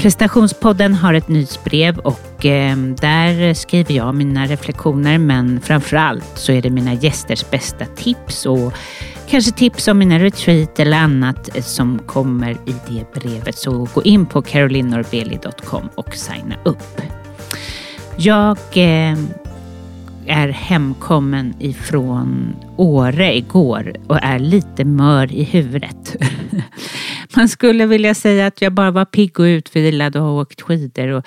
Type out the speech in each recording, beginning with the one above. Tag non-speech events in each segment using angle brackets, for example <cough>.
Prestationspodden har ett nyhetsbrev och eh, där skriver jag mina reflektioner men framförallt så är det mina gästers bästa tips och kanske tips om mina retreat eller annat eh, som kommer i det brevet. Så gå in på carolinnorbeli.com och signa upp. Jag eh, är hemkommen ifrån Åre igår och är lite mör i huvudet. <laughs> Man skulle vilja säga att jag bara var pigg och utvilad och har åkt skidor. Och,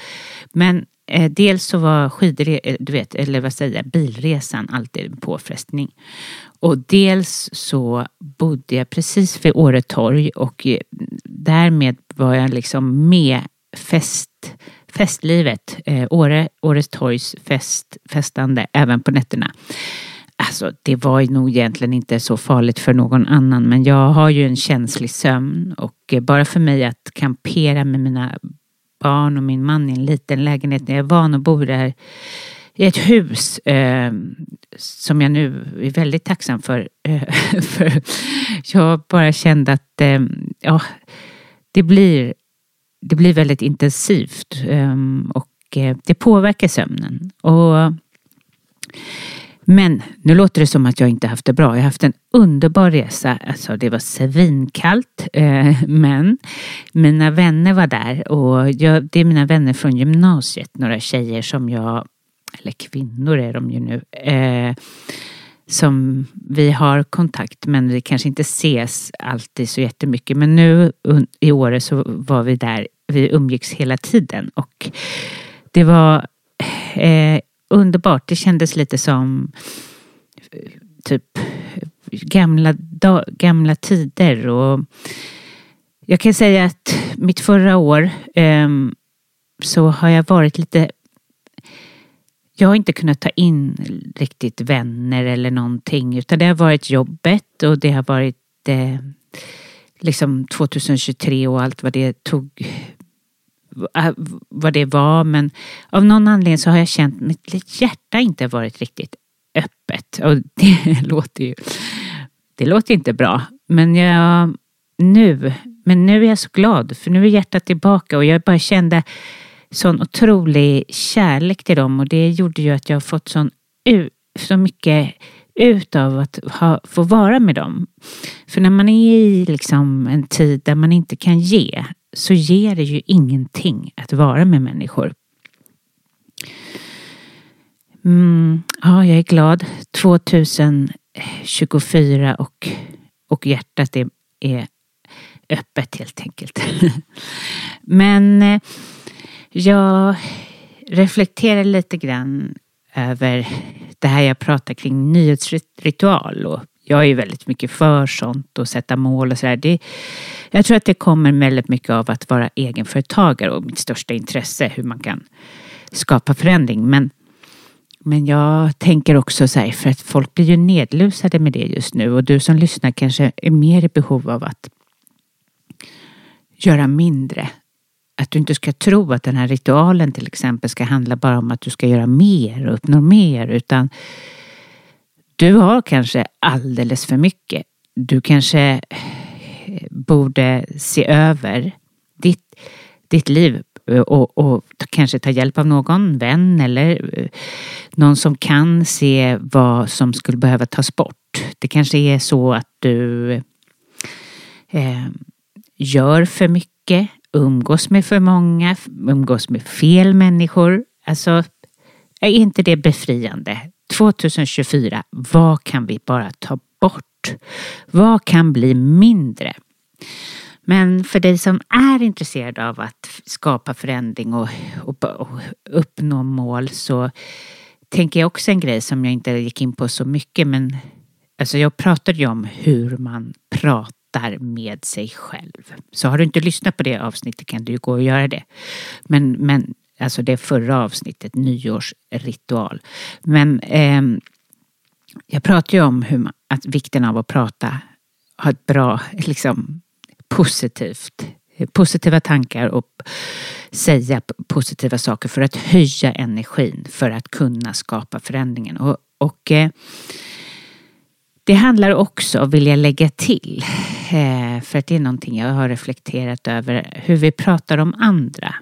men eh, dels så var skidor, eh, du vet, eller vad säger jag, bilresan alltid en påfrestning. Och dels så bodde jag precis vid Åre torg och eh, därmed var jag liksom med fest festlivet, eh, Åre, Åres torgs fest, festande även på nätterna. Alltså det var nog egentligen inte så farligt för någon annan men jag har ju en känslig sömn och eh, bara för mig att kampera med mina barn och min man i en liten lägenhet när jag är van att bo där i ett hus eh, som jag nu är väldigt tacksam för. Eh, <laughs> för jag bara kände att eh, ja, det blir det blir väldigt intensivt ehm, och eh, det påverkar sömnen. Och, men nu låter det som att jag inte haft det bra. Jag har haft en underbar resa. Alltså, det var svinkallt, eh, men mina vänner var där och jag, det är mina vänner från gymnasiet, några tjejer som jag, eller kvinnor är de ju nu, eh, som vi har kontakt men vi kanske inte ses alltid så jättemycket. Men nu i Åre så var vi där, vi umgicks hela tiden och det var eh, underbart. Det kändes lite som eh, typ gamla, gamla tider och jag kan säga att mitt förra år eh, så har jag varit lite jag har inte kunnat ta in riktigt vänner eller någonting utan det har varit jobbet och det har varit eh, liksom 2023 och allt vad det tog eh, vad det var. Men av någon anledning så har jag känt att mitt hjärta inte varit riktigt öppet. Och <laughs> det låter ju det låter inte bra. Men jag nu men nu är jag så glad för nu är hjärtat tillbaka och jag bara kände sån otrolig kärlek till dem och det gjorde ju att jag fått sån, så mycket ut av att ha, få vara med dem. För när man är i liksom en tid där man inte kan ge så ger det ju ingenting att vara med människor. Mm, ja, jag är glad. 2024 och, och hjärtat är, är öppet helt enkelt. <laughs> Men eh, jag reflekterar lite grann över det här jag pratar kring nyhetsritual och jag är ju väldigt mycket för sånt och sätta mål och sådär. Jag tror att det kommer väldigt mycket av att vara egenföretagare och mitt största intresse hur man kan skapa förändring. Men, men jag tänker också så här, för att folk blir ju nedlusade med det just nu och du som lyssnar kanske är mer i behov av att göra mindre att du inte ska tro att den här ritualen till exempel ska handla bara om att du ska göra mer och uppnå mer utan du har kanske alldeles för mycket. Du kanske eh, borde se över ditt, ditt liv och, och, kanske ta hjälp av någon vän eller eh, någon som kan se vad som skulle behöva tas bort. Det kanske är så att du eh, gör för mycket umgås med för många, umgås med fel människor. Alltså, är inte det befriande? 2024, vad kan vi bara ta bort? Vad kan bli mindre? Men för dig som är intresserad av att skapa förändring och, och, och, uppnå mål så tänker jag också en grej som jag inte gick in på så mycket men alltså jag pratade ju om hur man pratar pratar med sig själv. Så har du inte lyssnat på det avsnittet kan du gå och göra det. Men, men alltså det förra avsnittet, nyårsritual. Men eh, jag pratar ju om hur man, att vikten av att prata, ha ett bra, <laughs> liksom positivt positiva tankar och säga positiva saker för att höja energin för att kunna skapa förändringen. Och, och eh, det handlar också, vill jag lägga till, eh, för att det är någonting jag har reflekterat över, hur vi pratar om andra.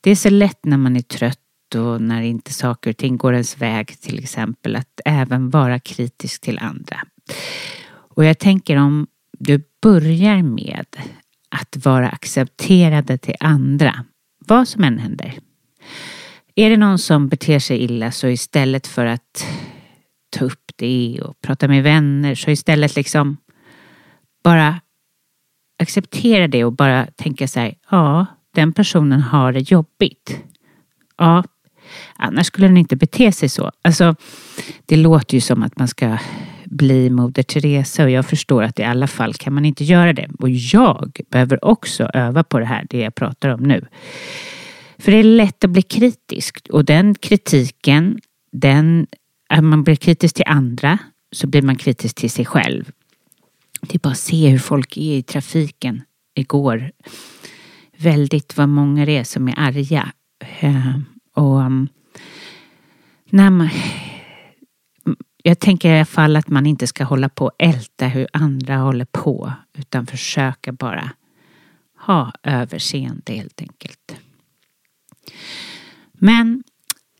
Det är så lätt när man är trött och när inte saker och ting går ens väg till exempel att även vara kritisk till andra. Och jag tänker om du börjar med att vara accepterade till andra, vad som än händer. Är det någon som beter sig illa så istället för att ta upp det och prata med vänner så istället liksom bara acceptera det och bara tänka så här, ja, den personen har det jobbigt. Ja, annars skulle den inte bete sig så. Alltså, det låter ju som att man ska bli Moder Teresa och jag förstår att i alla fall kan man inte göra det. Och jag behöver också öva på det här, det jag pratar om nu. För det är lätt att bli kritisk och den kritiken, den, att man blir kritisk till andra så blir man kritisk till sig själv. Det är bara att se hur folk är i trafiken igår. Väldigt vad många det är som är arga. Ehm, och mm, när man, jag tänker i alla fall att man inte ska hålla på och älta hur andra håller på utan försöka bara ha överseende helt enkelt. Men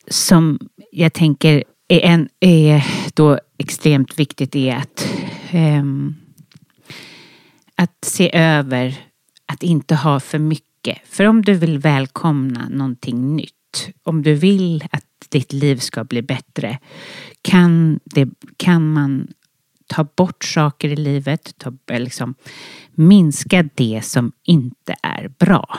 som jag tänker är, en, är då extremt viktigt är att, um, att se över att inte ha för mycket. För om du vill välkomna någonting nytt om du vill att ditt liv ska bli bättre kan, det, kan man ta bort saker i livet, ta, liksom, minska det som inte är bra.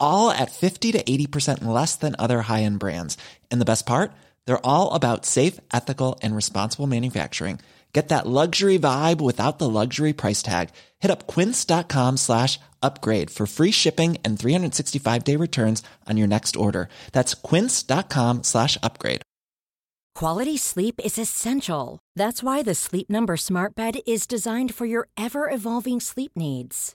all at 50 to 80% less than other high-end brands. And the best part? They're all about safe, ethical, and responsible manufacturing. Get that luxury vibe without the luxury price tag. Hit up quince.com slash upgrade for free shipping and 365-day returns on your next order. That's quince.com slash upgrade. Quality sleep is essential. That's why the Sleep Number Smart Bed is designed for your ever-evolving sleep needs.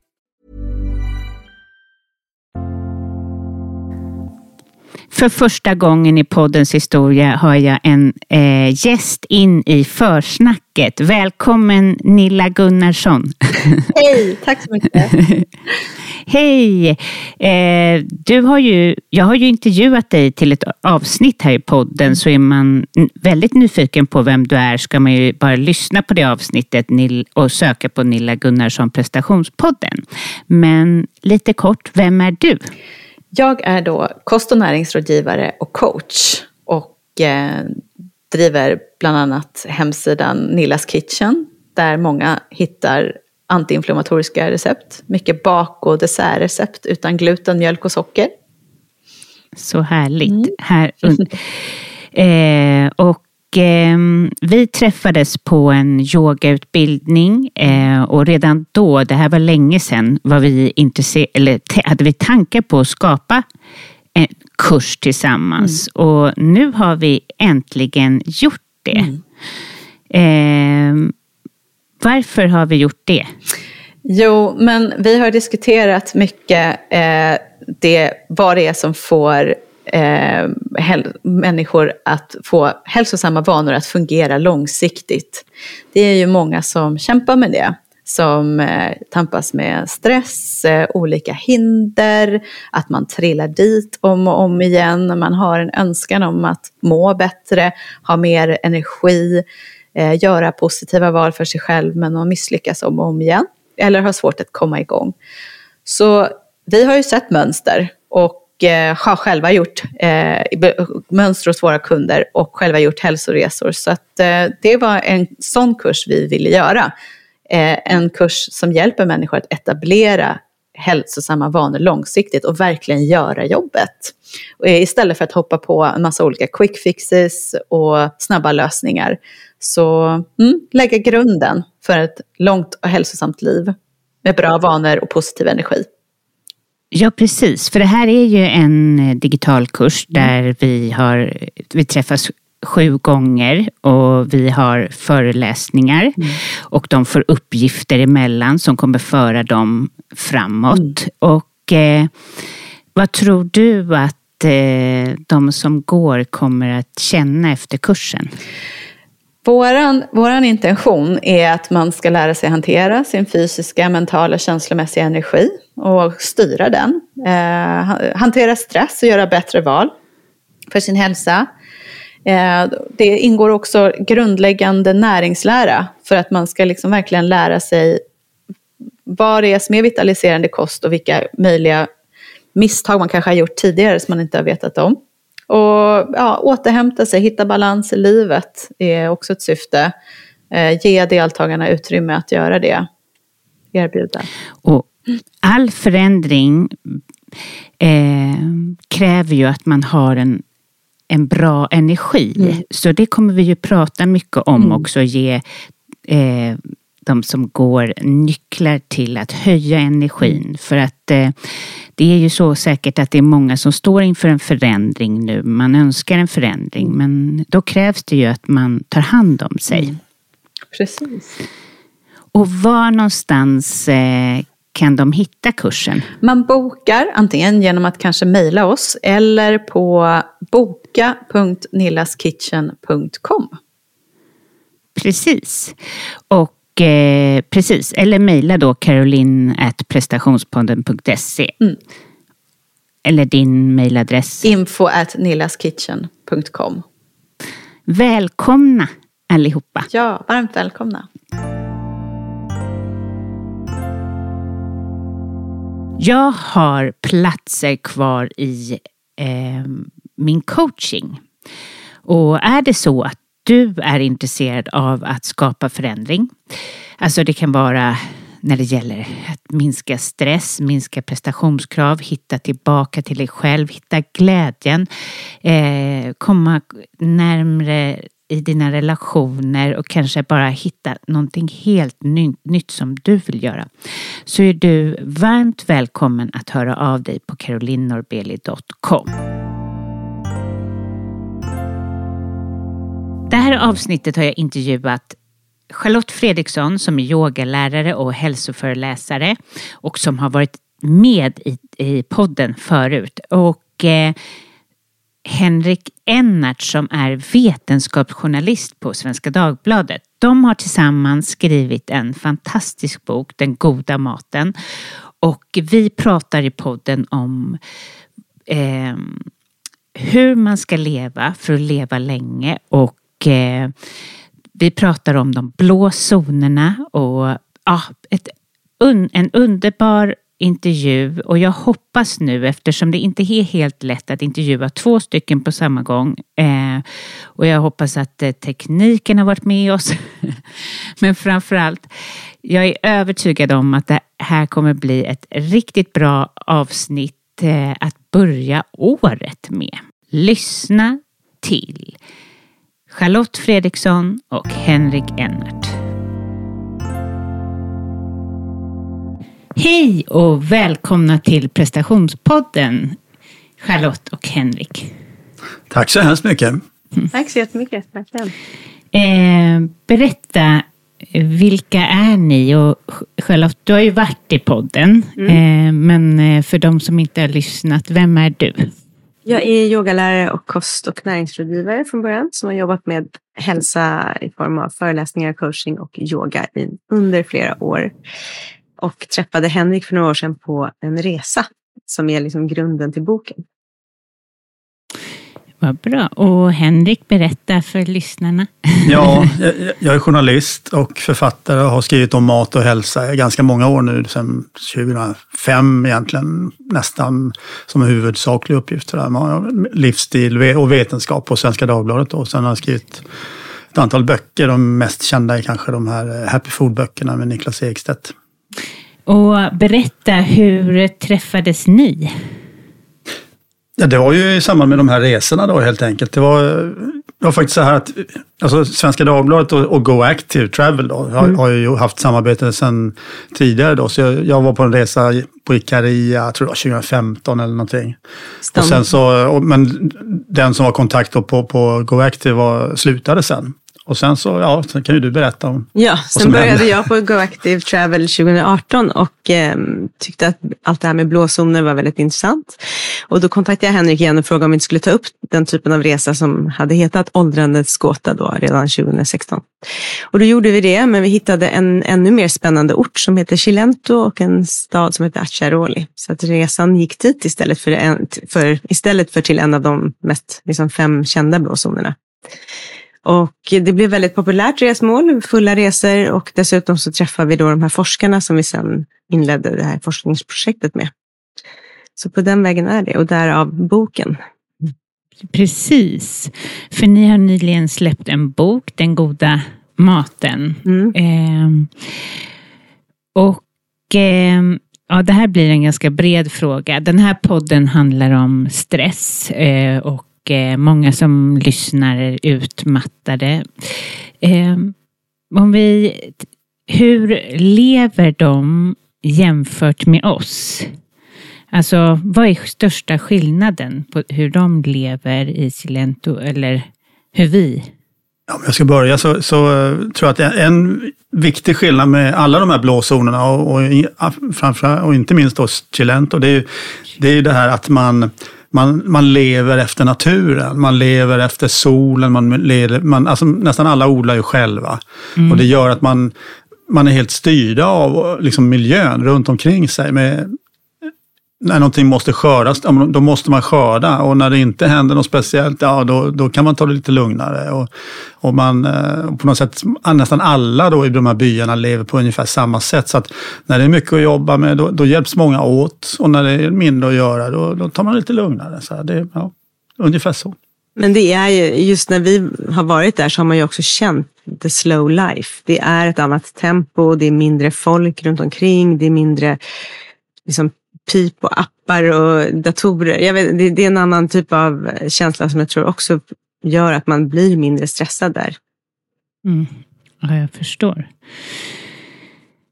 För första gången i poddens historia har jag en eh, gäst in i försnacket. Välkommen Nilla Gunnarsson. Hej, tack så mycket. <laughs> Hej! Eh, du har ju, jag har ju intervjuat dig till ett avsnitt här i podden så är man väldigt nyfiken på vem du är ska man ju bara lyssna på det avsnittet och söka på Nilla Gunnarsson prestationspodden. Men lite kort, vem är du? Jag är då kost och näringsrådgivare och coach och eh, driver bland annat hemsidan Nillas Kitchen där många hittar antiinflammatoriska recept. Mycket bak och dessertrecept utan gluten, mjölk och socker. Så härligt. Mm. Här, <laughs> eh, och vi träffades på en yogautbildning eh, och redan då, det här var länge sedan, var vi intresserade, eller hade vi tankar på att skapa en kurs tillsammans. Mm. Och nu har vi äntligen gjort det. Mm. Eh, varför har vi gjort det? Jo, men vi har diskuterat mycket eh, det, vad det är som får eh, människor att få hälsosamma vanor att fungera långsiktigt. Det är ju många som kämpar med det som eh, tampas med stress, eh, olika hinder, att man trillar dit om och om igen. Man har en önskan om att må bättre, ha mer energi, eh, göra positiva val för sig själv men man misslyckas om och om igen. Eller har svårt att komma igång. Så vi har ju sett mönster och eh, har själva gjort eh, mönster hos våra kunder och själva gjort hälsoresor. Så att, eh, det var en sån kurs vi ville göra. Eh, en kurs som hjälper människor att etablera hälsosamma vanor långsiktigt och verkligen göra jobbet. Och istället för att hoppa på en massa olika quick fixes och snabba lösningar. Så mm, lägga grunden för ett långt och hälsosamt liv med bra vanor och positiv energi. Ja, precis. För det här är ju en eh, digital kurs mm. där vi, har, vi träffas sju gånger och vi har föreläsningar mm. och de får uppgifter emellan som kommer föra dem framåt. Mm. Och eh, vad tror du att eh, de som går kommer att känna efter kursen? Våran, våran intention är att man ska lära sig hantera sin fysiska, mentala, känslomässiga energi och styra den. Eh, hantera stress och göra bättre val för sin hälsa. Eh, det ingår också grundläggande näringslära för att man ska liksom verkligen lära sig vad det är som är vitaliserande kost och vilka möjliga misstag man kanske har gjort tidigare som man inte har vetat om. Och ja, återhämta sig, hitta balans i livet är också ett syfte. Eh, ge deltagarna utrymme att göra det. Erbjuda. Och all förändring eh, kräver ju att man har en, en bra energi. Mm. Så det kommer vi ju prata mycket om mm. också. Ge eh, de som går nycklar till att höja energin. För att eh, det är ju så säkert att det är många som står inför en förändring nu. Man önskar en förändring men då krävs det ju att man tar hand om sig. Mm. Precis. Och var någonstans eh, kan de hitta kursen? Man bokar antingen genom att kanske mejla oss eller på boka.nillaskitchen.com. Precis. Och eh, precis, eller mejla då caroline.prestationspodden.se. Mm. Eller din mejladress? Info at nillaskitchen.com. Välkomna allihopa. Ja, varmt välkomna. Jag har platser kvar i eh, min coaching. Och är det så att du är intresserad av att skapa förändring. Alltså det kan vara när det gäller att minska stress, minska prestationskrav, hitta tillbaka till dig själv, hitta glädjen, eh, komma närmre i dina relationer och kanske bara hitta någonting helt ny, nytt som du vill göra. Så är du varmt välkommen att höra av dig på carolinnorbeli.com. Det här avsnittet har jag intervjuat Charlotte Fredriksson som är yogalärare och hälsoföreläsare och som har varit med i, i podden förut. Och eh, Henrik Ennart som är vetenskapsjournalist på Svenska Dagbladet. De har tillsammans skrivit en fantastisk bok, Den goda maten. Och vi pratar i podden om eh, hur man ska leva för att leva länge och eh, vi pratar om de blå zonerna och ja, ett, un, en underbar intervju och jag hoppas nu eftersom det inte är helt lätt att intervjua två stycken på samma gång eh, och jag hoppas att eh, tekniken har varit med oss. <laughs> Men framförallt, jag är övertygad om att det här kommer bli ett riktigt bra avsnitt eh, att börja året med. Lyssna till Charlotte Fredriksson och Henrik Ennert. Hej och välkomna till prestationspodden Charlotte och Henrik. Tack så hemskt mycket. Tack så jättemycket. Eh, berätta, vilka är ni? Och Charlotte, du har ju varit i podden, mm. eh, men eh, för de som inte har lyssnat, vem är du? Jag är yogalärare och kost och näringsrådgivare från början som har jobbat med hälsa i form av föreläsningar, coaching och yoga i, under flera år. Och träffade Henrik för några år sedan på en resa som är liksom grunden till boken. Vad bra. Och Henrik, berätta för lyssnarna. Ja, <laughs> jag, är journalist och författare och har skrivit om mat och hälsa i ganska många år nu, sedan 2005 egentligen, nästan som en huvudsaklig uppgift. För det här. Livsstil och vetenskap på Svenska Dagbladet. Och sen har jag skrivit ett antal böcker. De mest kända är kanske de här Happy Food-böckerna med Niklas Ekstedt. Och berätta, hur träffades ni? Ja, det var ju i samband med de här resorna då helt enkelt. Det var, det var faktiskt så här att alltså, Svenska Dagbladet och, och Go Active Travel då, har, mm. har ju haft samarbete sedan tidigare. Då, så jag, jag, var på en resa på Ikaria, jag tror var 2015 eller någonting. Och sen så, och, men den som var kontakt på, på Go Active var, slutade sen. Och sen så, ja, sen kan ju du berätta om Ja, sen började hände. jag på Go Active Travel 2018 och eh, tyckte att allt det här med blåzoner var väldigt intressant. Och då kontaktade jag Henrik igen och frågade om vi inte skulle ta upp den typen av resa som hade hetat Åldrandets gåta då redan 2016. Och då gjorde vi det, men vi hittade en ännu mer spännande ort som heter Cilento och en stad som heter Acciaroli. Så att resan gick dit istället för, en, för, istället för till en av de mest liksom, fem kända blåzonerna. Och det blev väldigt populärt resmål, fulla resor och dessutom så träffade vi då de här forskarna som vi sedan inledde det här forskningsprojektet med. Så på den vägen är det och därav boken. Precis, för ni har nyligen släppt en bok, Den goda maten. Mm. Eh, och eh, ja, det här blir en ganska bred fråga. Den här podden handlar om stress eh, och Eh, många som lyssnar är utmattade. Eh, om vi, hur lever de jämfört med oss? Alltså, vad är största skillnaden på hur de lever i Silento eller hur vi? Om jag ska börja så, så eh, tror jag att en viktig skillnad med alla de här blåzonerna och, och, framför, och inte minst då Cilento, det är ju det, är det här att man man, man lever efter naturen, man lever efter solen, man lever, man, alltså nästan alla odlar ju själva. Mm. Och det gör att man, man är helt styrda av liksom, miljön runt omkring sig. Med, när någonting måste skördas, då måste man skörda och när det inte händer något speciellt, ja då, då kan man ta det lite lugnare. Och, och man, eh, på något sätt, nästan alla då i de här byarna lever på ungefär samma sätt. Så att när det är mycket att jobba med, då, då hjälps många åt och när det är mindre att göra, då, då tar man det lite lugnare. Så det, ja, ungefär så. Men det är ju, just när vi har varit där så har man ju också känt the slow life. Det är ett annat tempo, det är mindre folk runt omkring, det är mindre liksom, pip och appar och datorer. Jag vet, det, det, är en annan typ av känsla som jag tror också gör att man blir mindre stressad där. Mm. Ja, jag förstår.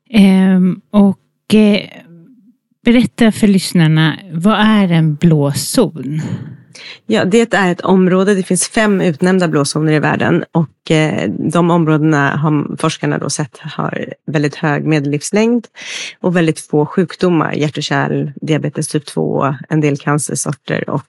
Ehm, och eh, berätta för lyssnarna, vad är en blå zon? Ja, det är ett område, det finns fem utnämnda blåzoner i världen och eh, de områdena har forskarna då sett har väldigt hög medellivslängd och väldigt få sjukdomar, hjärt och kärl, diabetes typ 2, en del cancersorter och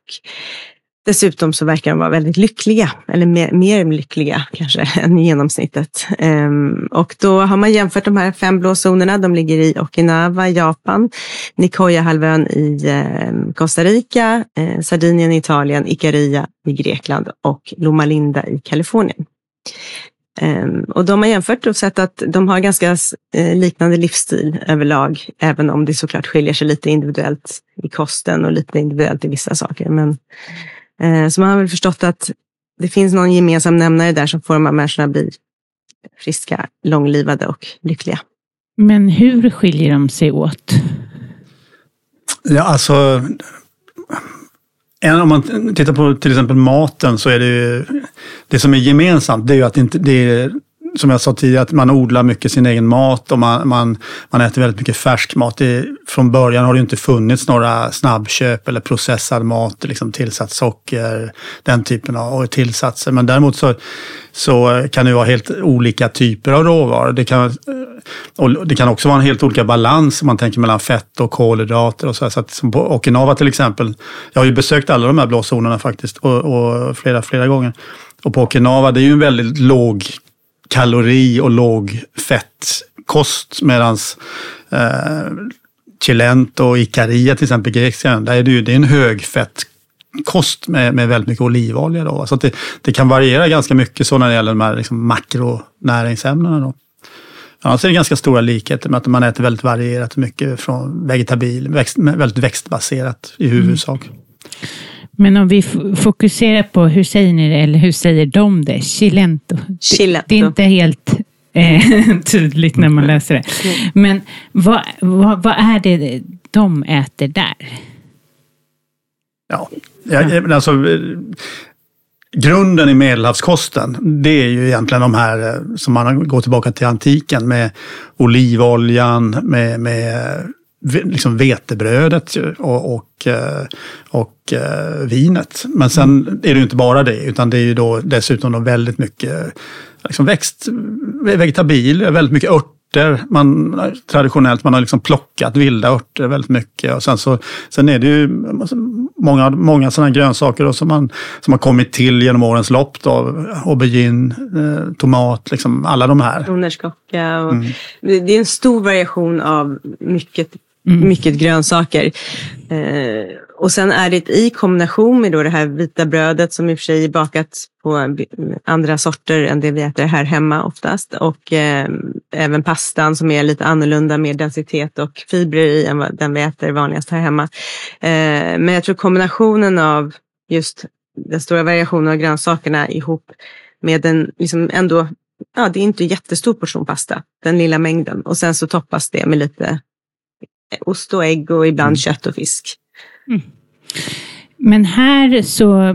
Dessutom så verkar de vara väldigt lyckliga, eller mer, mer lyckliga kanske <laughs> än genomsnittet. Ehm, och då har man jämfört de här fem blå zonerna. De ligger i Okinawa, Japan, Nicoya-halvön i eh, Costa Rica, eh, Sardinien i Italien, Ikaria i Grekland och Loma Linda i Kalifornien. Ehm, och de har jämfört och sett att de har ganska eh, liknande livsstil överlag, även om det såklart skiljer sig lite individuellt i kosten och lite individuellt i vissa saker. Men, så man har väl förstått att det finns någon gemensam nämnare där som får de här människorna bli friska, långlivade och lyckliga. Men hur skiljer de sig åt? Ja, alltså om man tittar på till exempel maten så är det ju, det som är gemensamt det är ju att det, inte, det är som jag sa tidigare, att man odlar mycket sin egen mat och man, man, man äter väldigt mycket färsk mat. Det, från början har det inte funnits några snabbköp eller processad mat, liksom tillsatt socker, den typen av tillsatser. Men däremot så, så kan det vara helt olika typer av råvaror. Det kan, eh, och det kan också vara en helt olika balans om man tänker mellan fett och kolhydrater. Och så, så att, som på Okinawa till exempel, jag har ju besökt alla de här blåzonerna faktiskt och, och flera, flera gånger. Och på Okinawa, det är ju en väldigt låg kalori och låg fettkost. Medan eh, Chilent och Ikaria till exempel, grekiska där är det, ju, det är en hög fettkost med, med väldigt mycket olivolja. Då. Så det, det, kan variera ganska mycket så när det gäller de här liksom makronäringsämnena. Då. Annars är det ganska stora likheter med att man äter väldigt varierat mycket från vegetabil, växt, väldigt växtbaserat i huvudsak. Mm. Men om vi fokuserar på, hur säger ni det, eller hur säger de det? Chilento. Chilento. Det, det är inte helt eh, <laughs> tydligt när man läser det. Men vad, vad, vad, är det de äter där? Ja, ja alltså grunden i medelhavskosten, det är ju egentligen de här eh, som man går tillbaka till antiken med olivoljan, med, med liksom vetebrödet och, och, eh, och eh, vinet. Men sen är det ju inte bara det, utan det är ju då dessutom då väldigt mycket liksom växt, vegetabil, väldigt mycket örter. Man, traditionellt man har liksom plockat vilda örter väldigt mycket. Och sen, så, sen är det ju många, många sådana grönsaker då som, man, som har kommit till genom årens lopp. Då, aubergine, eh, tomat, liksom alla de här. Kronärtskocka. Mm. Det är en stor variation av mycket Mm. Mycket grönsaker. Eh, och sen är det i kombination med då det här vita brödet som i och för sig är bakat på andra sorter än det vi äter här hemma oftast. Och eh, även pastan som är lite annorlunda med densitet och fibrer i än vad den vi äter vanligast här hemma. Eh, men jag tror kombinationen av just den stora variationen av grönsakerna ihop med den liksom ändå Ja, det är inte en jättestor portion pasta, den lilla mängden. Och sen så toppas det med lite ost och ägg och ibland mm. kött och fisk. Mm. Men här så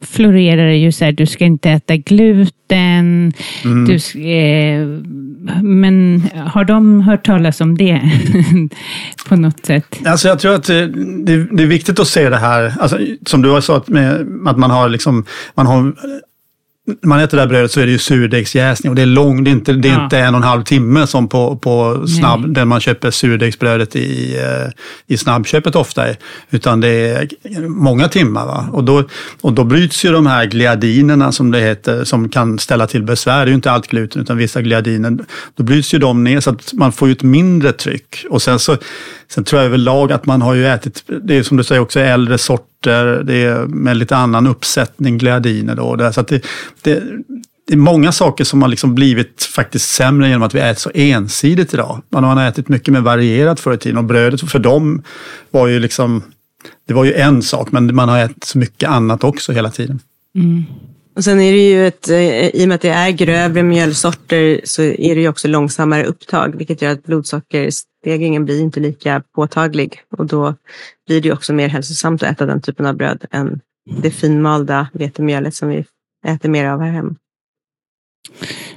florerar det ju så här, du ska inte äta gluten. Mm. Du, eh, men har de hört talas om det <laughs> på något sätt? Alltså jag tror att det, det är viktigt att se det här, alltså, som du har sagt, med att man har, liksom, man har man äter det här brödet så är det ju surdegsjäsning och det är långt, det är inte, det är ja. inte en och en halv timme som på, på snabb, Nej. där man köper surdegsbrödet i, eh, i snabbköpet ofta utan det är många timmar. Va? Och, då, och då bryts ju de här gliadinerna som det heter, som kan ställa till besvär, det är ju inte allt gluten utan vissa gliadiner, då bryts ju de ner så att man får ju ett mindre tryck. Och sen så Sen tror jag överlag att man har ju ätit, det är som du säger också äldre sorter, det är med lite annan uppsättning gliadiner då. Det, så att det, det, det är många saker som har liksom blivit faktiskt sämre genom att vi äter så ensidigt idag. Man har ätit mycket mer varierat förr i tiden och brödet för dem var ju liksom, det var ju en sak men man har ätit så mycket annat också hela tiden. Mm. Och sen är det ju ett, eh, i och med att det är grövre mjölsorter så är det ju också långsammare upptag, vilket gör att blodsockerstegringen blir inte lika påtaglig. Och då blir det också mer hälsosamt att äta den typen av bröd än det finmalda vetemjölet som vi äter mer av här hemma.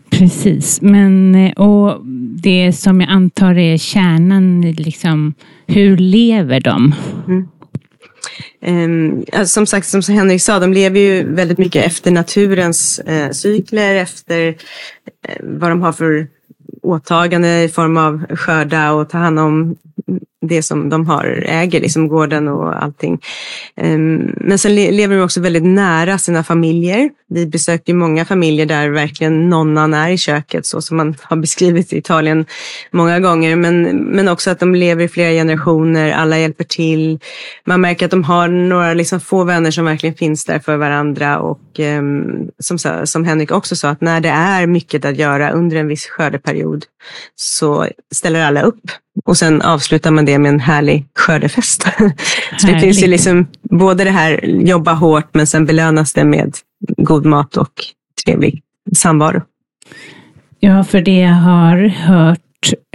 Precis, men eh, och det som jag antar är kärnan, liksom, hur lever de? Mm. Um, som sagt, som Henrik sa, de lever ju väldigt mycket efter naturens eh, cykler, efter eh, vad de har för åtagande i form av skörda och ta hand om det som de har, äger, liksom gården och allting. Ehm, men sen lever de också väldigt nära sina familjer. Vi besökte många familjer där verkligen nonnan är i köket, så som man har beskrivit i Italien många gånger. Men, men också att de lever i flera generationer, alla hjälper till. Man märker att de har några liksom, få vänner som verkligen finns där för varandra. Och ehm, som, som Henrik också sa, att när det är mycket att göra under en viss skördeperiod så ställer alla upp. Och sen avslutar man det med en härlig skördefest. <laughs> så det finns ju liksom både det här jobba hårt men sen belönas det med god mat och trevlig samvaro. Ja, för det jag har hört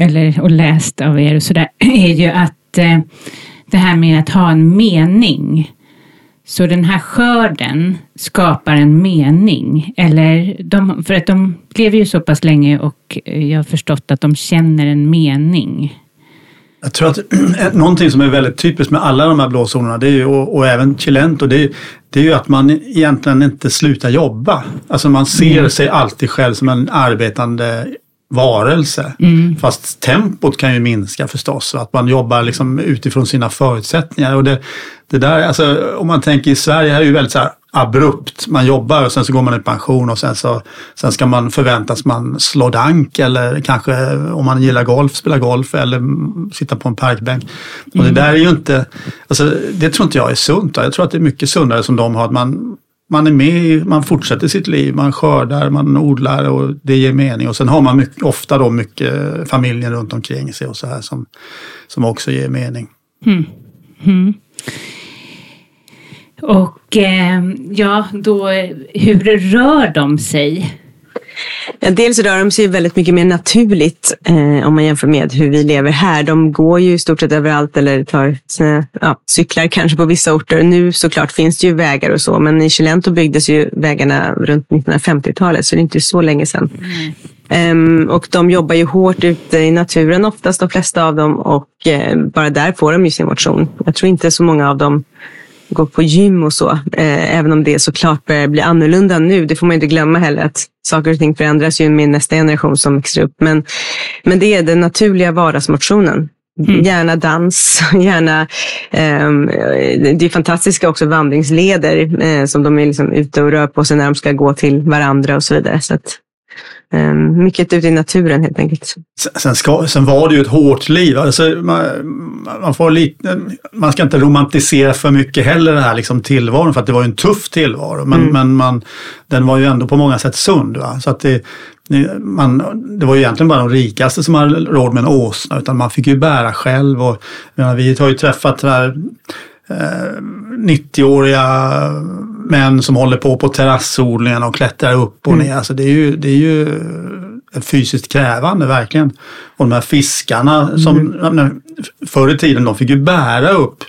eller, och läst av er och sådär <clears throat> är ju att eh, det här med att ha en mening. Så den här skörden skapar en mening. Eller de, för att de lever ju så pass länge och jag har förstått att de känner en mening. Jag tror att <clears throat> någonting som är väldigt typiskt med alla de här blåzonerna det är ju, och, och även Chilento, det är, det är ju att man egentligen inte slutar jobba. Alltså man ser mm. sig alltid själv som en arbetande varelse. Mm. Fast tempot kan ju minska förstås. Att man jobbar liksom utifrån sina förutsättningar. Och det, det där, alltså, om man tänker i Sverige här är ju väldigt så här abrupt. Man jobbar och sen så går man i pension och sen så sen ska man förväntas man slå dank eller kanske om man gillar golf, spela golf eller sitta på en parkbänk. Och det mm. där är ju inte, alltså, det tror inte jag är sunt. Jag tror att det är mycket sundare som de har. Att man, man är med, man fortsätter sitt liv, man skördar, man odlar och det ger mening. Och sen har man mycket, ofta då mycket familjen runt omkring sig och så här som, som också ger mening. Mm. Mm. Och eh, ja, då, hur rör de sig? Ja, dels rör de sig väldigt mycket mer naturligt eh, om man jämför med hur vi lever här. De går ju i stort sett överallt eller tar sina, ja, cyklar kanske på vissa orter. Nu såklart finns det ju vägar och så, men i Chilento byggdes ju vägarna runt 1950-talet, så det är inte så länge sedan. Mm. Um, och de jobbar ju hårt ute i naturen oftast, de flesta av dem, och uh, bara där får de ju sin motion. Jag tror inte så många av dem gå på gym och så. Eh, även om det såklart börjar bli annorlunda nu. Det får man inte glömma heller att saker och ting förändras ju med nästa generation som växer upp. Men, men det är den naturliga vardagsmotionen. Mm. Gärna dans, <laughs> gärna... Eh, det är fantastiska också vandringsleder eh, som de är liksom ute och rör på sig när de ska gå till varandra och så vidare. Så att, mycket ute i naturen helt enkelt. Sen, ska, sen var det ju ett hårt liv. Alltså, man, man, får lite, man ska inte romantisera för mycket heller den här liksom tillvaron för att det var ju en tuff tillvaro. Men, mm. men man, den var ju ändå på många sätt sund. Va? Så att det, man, det var ju egentligen bara de rikaste som hade råd med en åsna utan man fick ju bära själv. Och, menar, vi har ju träffat här, eh, 90-åriga män som håller på på terrassodlingarna och klättrar upp och mm. ner. Alltså det är ju, det är ju fysiskt krävande verkligen. Och de här fiskarna som mm. förr i tiden de fick ju bära upp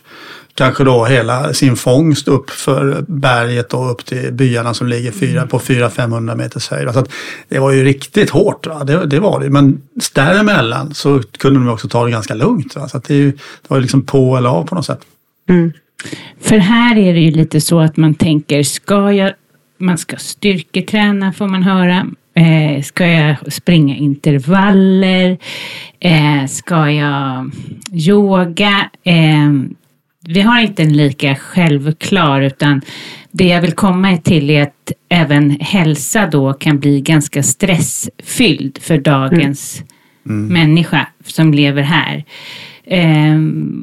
kanske då hela sin fångst upp för berget och upp till byarna som ligger fyra, på 400-500 meters höjd. Så det var ju riktigt hårt, va? Det, det var det. Men däremellan så kunde de också ta det ganska lugnt. Va? Så det, är ju, det var ju liksom på eller av på något sätt. Mm. För här är det ju lite så att man tänker, ska jag, man ska styrketräna får man höra. Eh, ska jag springa intervaller? Eh, ska jag yoga? Eh, vi har inte en lika självklar utan det jag vill komma till är att även hälsa då kan bli ganska stressfylld för dagens mm. Mm. människa som lever här. Eh,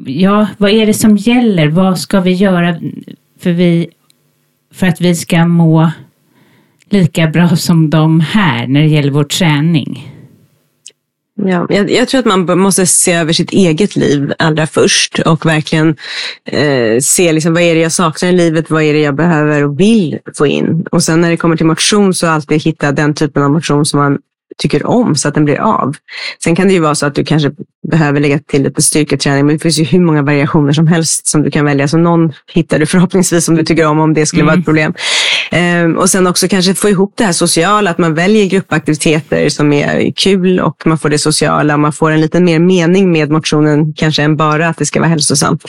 ja, vad är det som gäller? Vad ska vi göra för, vi, för att vi ska må lika bra som de här när det gäller vår träning? Ja, jag, jag, tror att man måste se över sitt eget liv allra först och verkligen eh, se liksom, vad är det jag saknar i livet, vad är det jag behöver och vill få in. Och sen när det kommer till motion så alltid hitta den typen av motion som man tycker om så att den blir av. Sen kan det ju vara så att du kanske behöver lägga till lite styrketräning, men det finns ju hur många variationer som helst som du kan välja. Så någon hittar du förhoppningsvis som du tycker om, om det skulle mm. vara ett mm. problem. Ehm, och sen också kanske få ihop det här sociala, att man väljer gruppaktiviteter som är kul och man får det sociala. Man får en lite mer mening med motionen, kanske än bara att det ska vara hälsosamt.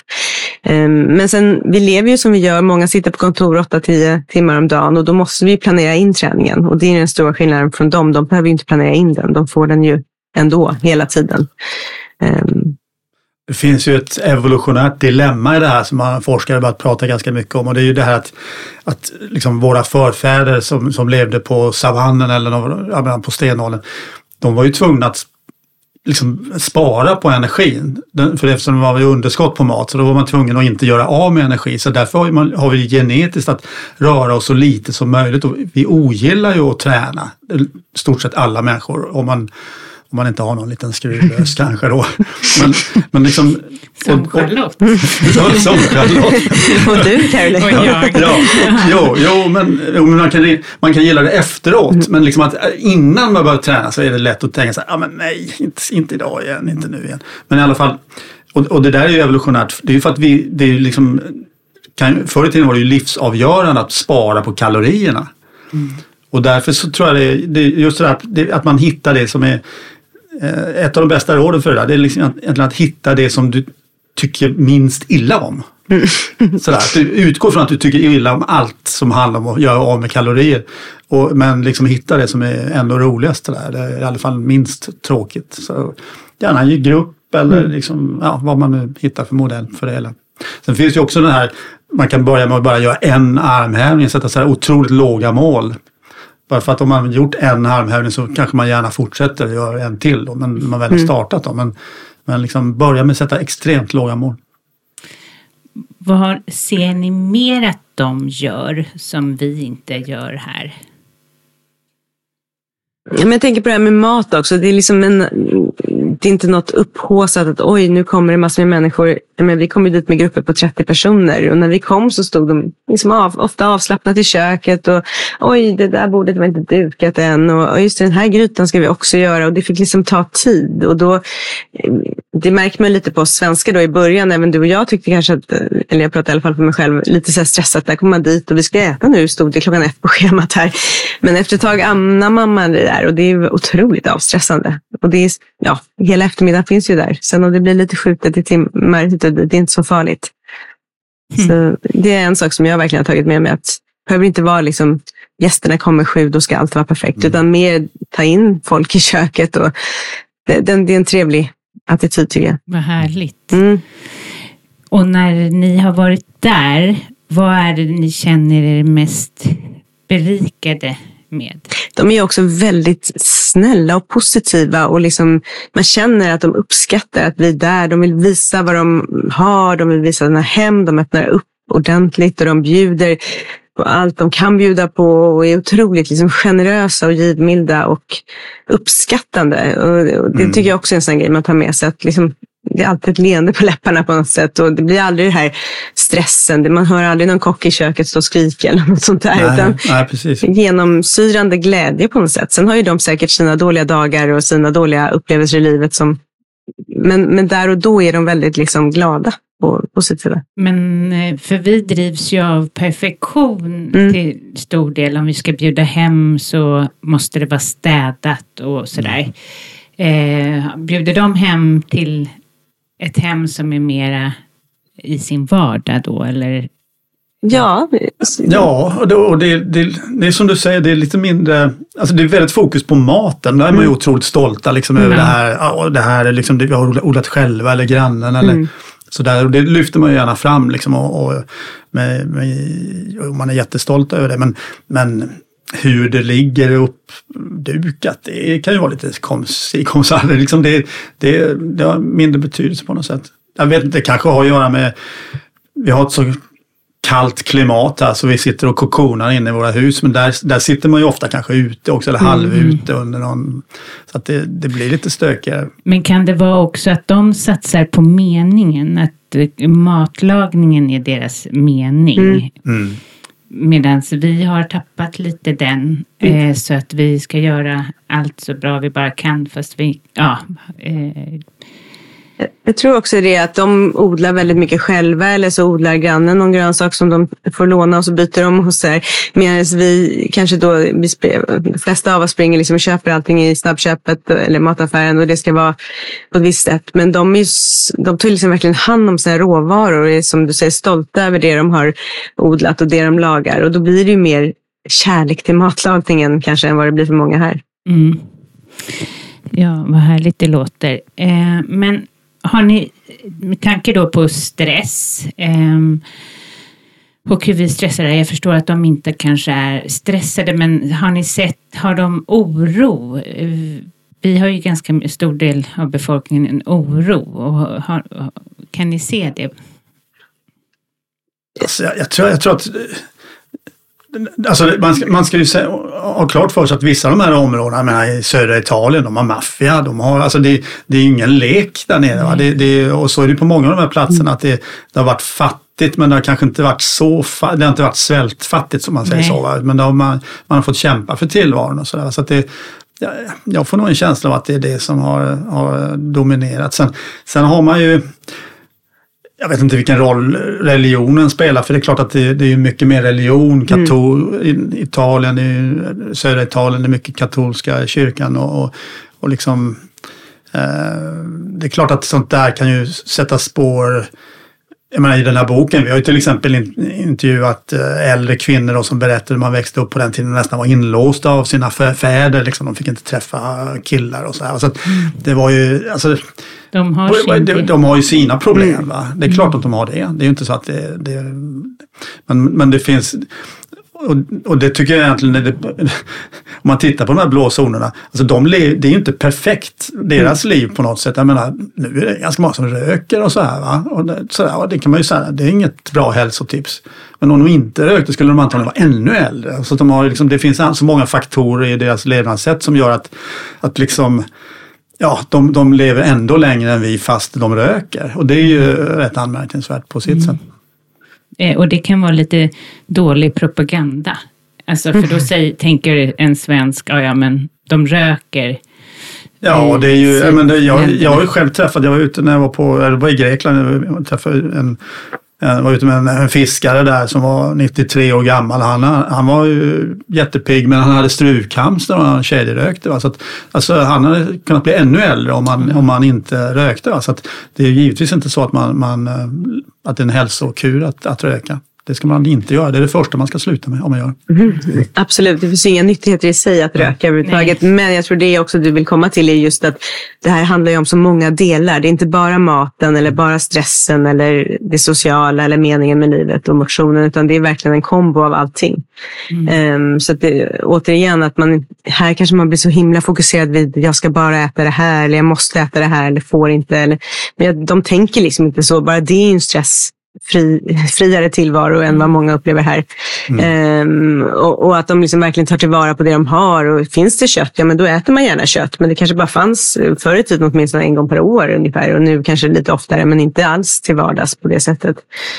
Ehm, men sen, vi lever ju som vi gör. Många sitter på kontor 8-10 timmar om dagen och då måste vi planera in träningen. Och det är den stora skillnaden från dem. De behöver inte planera in den. De får den ju ändå hela tiden. Ehm, det finns ju ett evolutionärt dilemma i det här som man forskare börjat prata ganska mycket om och det är ju det här att, att liksom våra förfäder som, som levde på savannen eller någon, på stenåldern, de var ju tvungna att liksom spara på energin. För eftersom det var underskott på mat så då var man tvungen att inte göra av med energi. Så därför har, man, har vi genetiskt att röra oss så lite som möjligt. Och vi ogillar ju att träna, stort sett alla människor. Om man om man inte har någon liten skruvlös <laughs> kanske då. Men, men liksom, som och, Charlotte. <laughs> Så, som Charlotte. och du Caroline. Och jag. <laughs> Ja, jo, jo, men, jo, men man, kan, man kan gilla det efteråt. Mm. Men liksom att innan man börjar träna så är det lätt att tänka så här, ah, men nej, inte, inte idag igen, inte nu igen. Men i alla fall, och, och det där är ju evolutionärt. Det är ju för att vi, det är ju liksom, kan, förr i tiden var det ju livsavgörande att spara på kalorierna. Mm. Och därför så tror jag det det är just det där det, att man hittar det som är Eh, ett av de bästa råden för det där, det är liksom egentligen att hitta det som du tycker minst illa om. Mm. <laughs> Sådär, att du utgår från att du tycker illa om allt som handlar om att göra av med kalorier. Och, men liksom hitta det som är ändå roligast, där, det är i alla fall minst tråkigt. Så gärna i grupp eller mm. liksom, ja, vad man nu hittar för modell för det hela. Sen finns det också den här, man kan börja med att bara göra en armhävning, sätta så här otroligt låga mål. Bara för att om man gjort en armhävning så kanske man gärna fortsätter och gör en till då, men man väl har mm. startat då. Men, men liksom börja med att sätta extremt låga mål. Vad ser ni mer att de gör som vi inte gör här? Ja, men jag tänker på det här med mat också. Det är liksom en, det är inte något upphåsat att oj, nu kommer det massor med människor. Men vi kom ju dit med grupper på 30 personer och när vi kom så stod de liksom av, ofta avslappnat i köket och oj, det där bordet var inte dukat än och just den här grytan ska vi också göra och det fick liksom ta tid och då eh, det märker man lite på oss svenskar då i början. Även du och jag tyckte kanske att, eh, eller jag pratar i alla fall för mig själv, lite så här stressat. Där kommer man dit och vi ska äta nu, stod det klockan ett på schemat här. Men efter ett tag anammar man det där och det är otroligt avstressande. Och det är, ja, hela eftermiddagen finns ju där. Sen om det blir lite skjutet i timmar, det är inte så farligt. Mm. Så det är en sak som jag verkligen har tagit med mig. Att behöver inte vara liksom, gästerna kommer sju, då ska allt vara perfekt. Mm. Utan mer ta in folk i köket. Och det, det, det är en trevlig attityd tycker jag. Vad härligt. Mm. Och när ni har varit där, vad är det ni känner er mest berikade med? De är också väldigt snälla och positiva och liksom, man känner att de uppskattar att bli där. De vill visa vad de har, de vill visa sina hem, de öppnar upp ordentligt och de bjuder på allt de kan bjuda på och är otroligt liksom generösa och givmilda och uppskattande. Och det mm. tycker jag också är en sån grej man tar med sig. Att liksom, det är alltid ett leende på läpparna på något sätt och det blir aldrig den här stressen. Man hör aldrig någon kock i köket stå och skrika eller något sånt där. Nej, utan nej, precis. genomsyrande glädje på något sätt. Sen har ju de säkert sina dåliga dagar och sina dåliga upplevelser i livet. Som, men, men där och då är de väldigt liksom glada och positiva. Men eh, för vi drivs ju av perfektion mm. till stor del. Om vi ska bjuda hem så måste det vara städat och sådär. Eh, bjuder de hem till ett hem som är mera i sin vardag då eller? Ja. Ja, och, det, och det, det, det, är som du säger, det är lite mindre, alltså det är väldigt fokus på maten. Där är man ju mm. otroligt stolta liksom över mm. det här, det här är liksom, det vi har odlat själva eller grannen eller mm. Så där, och det lyfter man ju gärna fram liksom och, och med, med, och man är jättestolt över det. Men, men hur det ligger uppdukat, det kan ju vara lite konstigt. Liksom det, det, det har mindre betydelse på något sätt. Jag vet inte, det kanske har att göra med, vi har ett så kallt klimat här så vi sitter och kokonar inne i våra hus. Men där, där sitter man ju ofta kanske ute också eller mm. halvute under någon... Så att det, det blir lite stökigare. Men kan det vara också att de satsar på meningen? Att matlagningen är deras mening? Mm. Mm. Medan vi har tappat lite den. Mm. Eh, så att vi ska göra allt så bra vi bara kan. Fast vi, ja, eh, jag tror också det att de odlar väldigt mycket själva eller så odlar grannen någon grönsak som de får låna och så byter de hos sig. Medan vi kanske då, vi, de flesta av oss springer liksom och köper allting i snabbköpet eller mataffären och det ska vara på ett visst sätt. Men de, är, de tar liksom verkligen hand om sina råvaror och är som du säger stolta över det de har odlat och det de lagar. Och då blir det ju mer kärlek till matlagningen kanske än vad det blir för många här. Mm. Ja, vad härligt det låter. Eh, men har ni med tanke då på stress ehm, um, och hur vi stressar. Jag förstår att de inte kanske är stressade, men har ni sett, har de oro? Vi har ju ganska stor del av befolkningen en oro. Och har, kan ni se det? Alltså, jag, jag, tror, jag tror att Alltså, man, ska, man ska ju se, ha klart för sig att vissa av de här områdena, menar, i södra Italien, de har maffia. De har, alltså det, det är ingen lek där nere. Det, det, och så är det på många av de här platserna att det, det har varit fattigt men det har kanske inte varit så det har inte varit svältfattigt som man säger Nej. så. Va? Men man, man har fått kämpa för tillvaron och sådär. Så att det, jag får nog en känsla av att det är det som har, har dominerat. Sen, sen har man ju jag vet inte vilken roll religionen spelar, för det är klart att det, det är mycket mer religion. Katol, mm. I Italien, i södra Italien, det är mycket katolska kyrkan och, och, och liksom eh, det är klart att sånt där kan ju sätta spår jag menar, i den här boken, vi har ju till exempel intervjuat eh, äldre kvinnor då, som berättar hur man växte upp på den tiden och nästan var inlåsta av sina fäder. Liksom. De fick inte träffa killar och så här. Så mm. det var ju, alltså, de har, de, de har ju sina problem. Va? Det är klart att de har det. Det är ju inte så att det... det men, men det finns... Och, och, det tycker jag egentligen, det, om man tittar på de här blå zonerna, alltså de, det är ju inte perfekt, deras mm. liv på något sätt. Jag menar, nu är det ganska många som röker och så här. Va? Och det, så där, och det kan man ju säga, det är inget bra hälsotips. Men om de inte rökte skulle de antagligen vara ännu äldre. Så de har liksom, det finns så många faktorer i deras levnadssätt som gör att, att liksom ja, de, de lever ändå längre än vi fast de röker. Och det är ju rätt anmärkningsvärt på sitt mm. sätt. Eh, och det kan vara lite dålig propaganda. Alltså för då säger, tänker en svensk, ja, ja men de röker. Ja, det är ju, men det, jag, jag har ju själv träffat, jag var ute när jag var på, jag var i Grekland, jag träffade en jag var ute med en, fiskare där som var 93 år gammal. Han, han var ju jättepigg men han hade strukhamster och han kedjerökte. Va? Så att, alltså, han hade kunnat bli ännu äldre om han om han inte rökte. Va? Så att, det är givetvis inte så att, man, man, eh, att det är en hälsokur att, att röka. Det ska man inte göra. Det är det första man ska sluta med om man gör. Mm. Absolut, det finns inga nyttigheter i sig att röka överhuvudtaget. Men jag tror det också du vill komma till är just att det här handlar om så många delar. Det är inte bara maten eller bara stressen eller det sociala eller meningen med livet och motionen, utan det är verkligen en kombo av allting. Mm. Um, så att det, återigen, att man, här kanske man blir så himla fokuserad vid jag ska bara äta det här eller jag måste äta det här eller får inte. Eller, men de tänker liksom inte så. Bara det är en stress fri, friare tillvaro än vad många upplever här. Mm. Ehm, och, och, att de liksom verkligen tar tillvara på det de har. Och finns det kött, ja men då äter man gärna kött. Men det kanske bara fanns förr i tiden åtminstone en gång per år ungefär. Och nu kanske lite oftare, men inte alls till vardags på det sättet.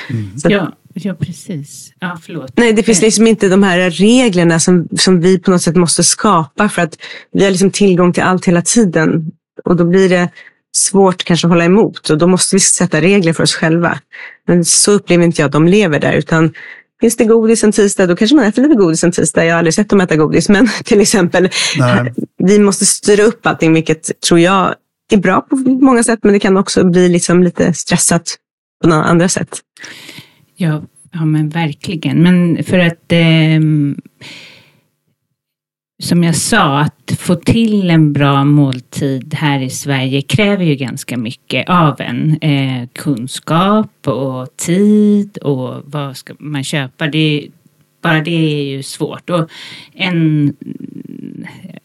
Mm. Så, ja. Ja, precis. Ja, förlåt. Nej, det finns liksom inte de här reglerna som, som vi på något sätt måste skapa för att vi har liksom tillgång till allt hela tiden. Och då blir det svårt kanske att hålla emot och då måste vi sätta regler för oss själva. Men så upplever inte jag att de lever där utan Finns det godis en tisdag, då kanske man äter lite godis en tisdag. Jag har aldrig sett dem äta godis, men <laughs> till exempel, Nej. vi måste styra upp allting, vilket tror jag är bra på många sätt, men det kan också bli liksom lite stressat på några andra sätt. Ja, ja men verkligen. Men för att eh, som jag sa, att få till en bra måltid här i Sverige kräver ju ganska mycket av en. Eh, kunskap och tid och vad ska man köpa. Det, bara det är ju svårt. Och en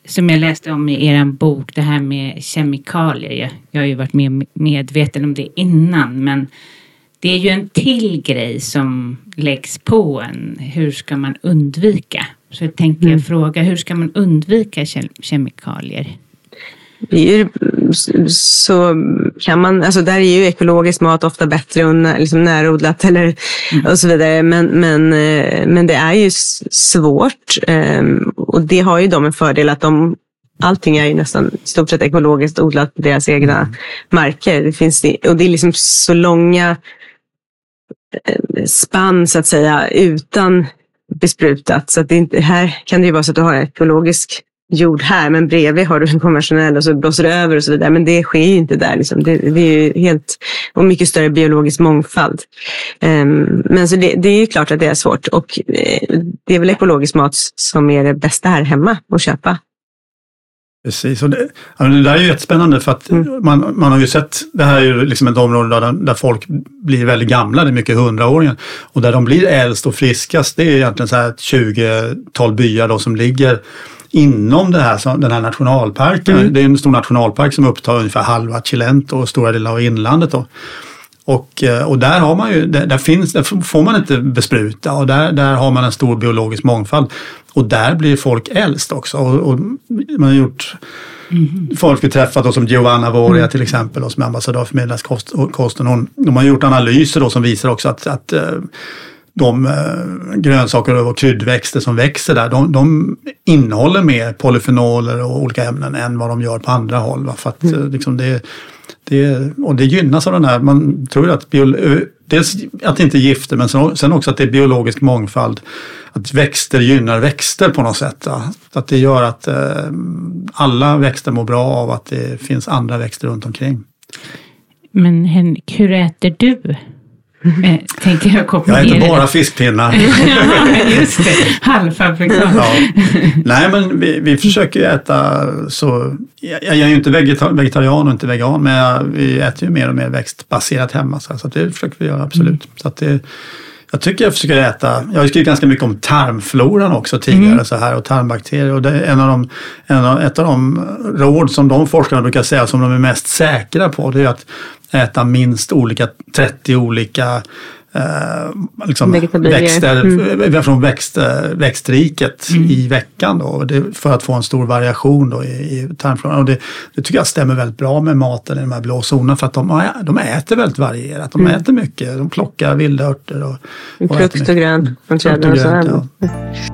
som jag läste om i er bok, det här med kemikalier. Jag, jag har ju varit med, medveten om det innan, men det är ju en till grej som läggs på en. Hur ska man undvika? Så jag tänker mm. fråga, hur ska man undvika kemikalier? så kan man, alltså där är ju ekologisk mat ofta bättre och liksom närodlat <laughs> eller mm. och så vidare. Men, men, eh, men det är ju svårt ehm, och det har ju de en fördel att de Allting är ju nästan i stort sett ekologiskt odlat på deras egna mm. marker. Det finns, och det är liksom så långa eh, spann så att säga utan besprutat. Så att det inte, här kan det ju vara så att du har ekologisk jord här, men bredvid har du en konventionell och så blåser det över och så vidare. Men det sker ju inte där. Liksom. Det, det, är ju helt, och mycket större biologisk mångfald. Um, men så det, det, är ju klart att det är svårt och eh, det är väl ekologisk mat som är det bästa här hemma att köpa. Precis, och det, det där är ju jättespännande för att mm. man, man har ju sett, det här är ju liksom ett område där, där folk blir väldigt gamla, det är mycket hundraåringar. Och där de blir äldst och friskast, det är egentligen så här ett 20-tal byar då som ligger inom det här, den här nationalparken. Mm. Det är en stor nationalpark som upptar ungefär halva Chilento och stora delar av inlandet. Då. Och, eh, och där, har man ju, där, där, finns, där får man inte bespruta och där, där har man en stor biologisk mångfald. Och där blir folk äldst också. Och, och man har gjort mm. folk vi träffat då, som Giovanna Voria mm. till exempel och som är ambassadör för Medelhavskosten. Hon, de har gjort analyser då som visar också att, att eh, de eh, grönsaker och kryddväxter som växer där, de, de, innehåller mer polyfenoler och olika ämnen än vad de gör på andra håll. Va? För att, mm. liksom det, det, och det gynnas av den här, man tror att bio, dels att det inte är gifter men sen också att det är biologisk mångfald. Att växter gynnar växter på något sätt. Ja. Att det gör att eh, alla växter mår bra av att det finns andra växter runt omkring. Men Henrik, hur äter du? Eh, tänker jag koppla Jag äter bara fiskpinnar. <laughs> Just det, halvfabrikat. Ja. Nej men vi, vi försöker äta så, jag, jag är ju inte vegetarian och inte vegan men vi äter ju mer och mer växtbaserat hemma så, så det försöker vi göra absolut. Mm. Så att det, jag tycker jag försöker äta, jag har skrivit ganska mycket om tarmfloran också tidigare mm. så här och tarmbakterier och det är en av de, en av, ett av de råd som de forskarna brukar säga som de är mest säkra på det är att äta minst olika, 30 olika eh, liksom växter mm. från växt, växtriket mm. i veckan då, det, för att få en stor variation då i, i tarmfloran. Och det, det, tycker jag stämmer väldigt bra med maten i de här blå zonerna för att de, de äter väldigt varierat. De mm. äter mycket, de plockar vilda örter och, och frukt och grönt från träden och så. Ja.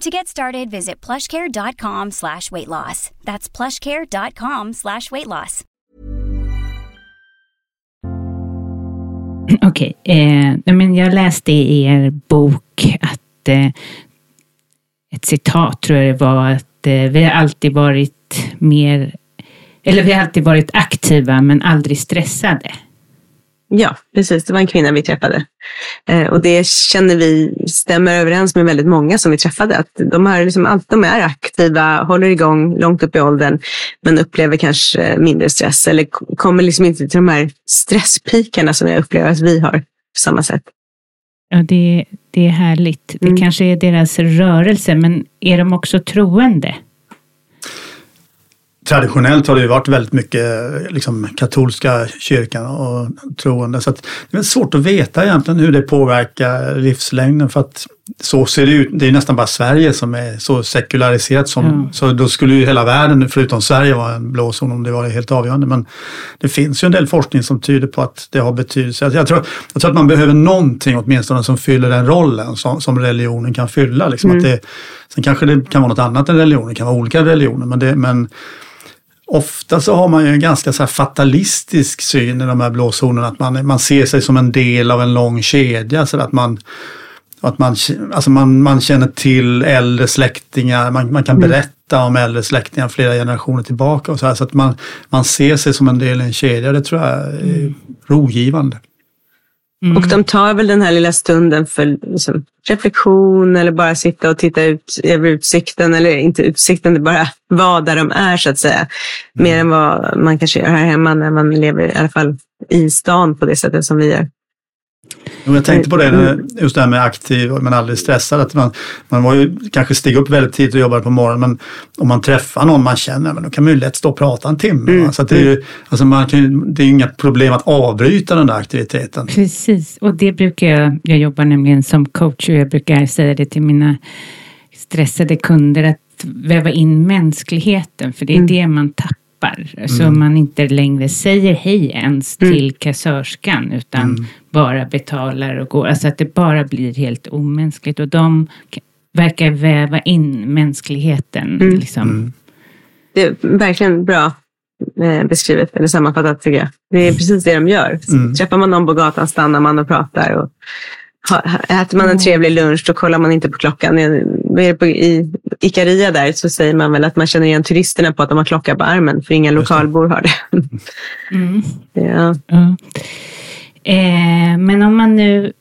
To get started, visit plushcare.com slash weight loss. That's plushcare.com slash weight loss. <clears throat> Okej, okay, eh, men jag läste i er bok att eh, ett citat tror jag det var att eh, vi har alltid varit mer, eller vi har alltid varit aktiva men aldrig stressade. Ja, precis. Det var en kvinna vi träffade. Eh, och det känner vi stämmer överens med väldigt många som vi träffade. Att de, har liksom, allt, de är aktiva, håller igång långt upp i åldern, men upplever kanske mindre stress eller kommer liksom inte till de här stresspikarna som jag upplever att vi har på samma sätt. Ja, det, det är härligt. Det mm. kanske är deras rörelse, men är de också troende? Traditionellt har det ju varit väldigt mycket liksom, katolska kyrkan och troende. Så det är svårt att veta egentligen hur det påverkar livslängden. För att så ser det ut. Det är nästan bara Sverige som är så sekulariserat. Som, mm. Så då skulle ju hela världen, förutom Sverige, vara en blåzon om det var helt avgörande. Men det finns ju en del forskning som tyder på att det har betydelse. Jag tror, jag tror att man behöver någonting åtminstone som fyller den rollen som, som religionen kan fylla. Liksom. Mm. Att det, sen kanske det kan vara något annat än religion, det kan vara olika religioner. Men, det, men ofta så har man ju en ganska så fatalistisk syn i de här blåzonerna. Att man, man ser sig som en del av en lång kedja. Så att man, att man, alltså man, man känner till äldre släktingar, man, man kan mm. berätta om äldre släktingar flera generationer tillbaka och så här, så att man, man ser sig som en del i en kedja. Det tror jag är Mm. rogivande. Mm. Och de tar väl den här lilla stunden för liksom, reflektion eller bara sitta och titta ut över utsikten. Eller inte utsikten, det är bara vara där de är så att säga. Mer än vad man kanske gör här hemma när man lever i alla fall i stan på det sättet som vi gör. Jo, Jag tänkte på det, när- just det här med aktiv men aldrig stressad. Att man, man var ju kanske steg upp väldigt tidigt och jobbade på morgonen men om man träffar någon man känner, men då kan man ju lätt stå och prata en timme. va? Så det, är ju, alltså man kan, det är ju inga problem att avbryta den där aktiviteten. Precis, och det brukar jag, jag jobbar nämligen som coach och jag brukar säga det till mina stressade kunder att väva in mänskligheten för det är det man tappar. Så Mm. man inte längre säger hej ens till kassörskan utan bara betalar och går. Alltså att det bara blir helt omänskligt och de verkar väva in mänskligheten. Liksom. Det är verkligen bra eh, beskrivet eller sammanfattat tycker jag. Det är precis det de gör. Mm. Träffar man någon på gatan stannar man och pratar. Och äter man en trevlig lunch då kollar man inte på klockan. I, Ikaria där så säger man väl att man känner igen turisterna på att de har klocka på armen för inga lokalbor har det. <laughs> Mm. ja. Ja. Eh, men om man nu,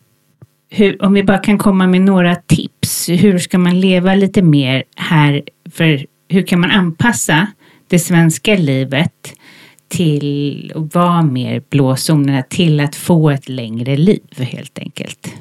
hur, om vi bara kan komma med några tips. Hur ska man leva lite mer här? För hur kan man anpassa det svenska livet till att vara mer blåzonerna till att få ett längre liv helt enkelt?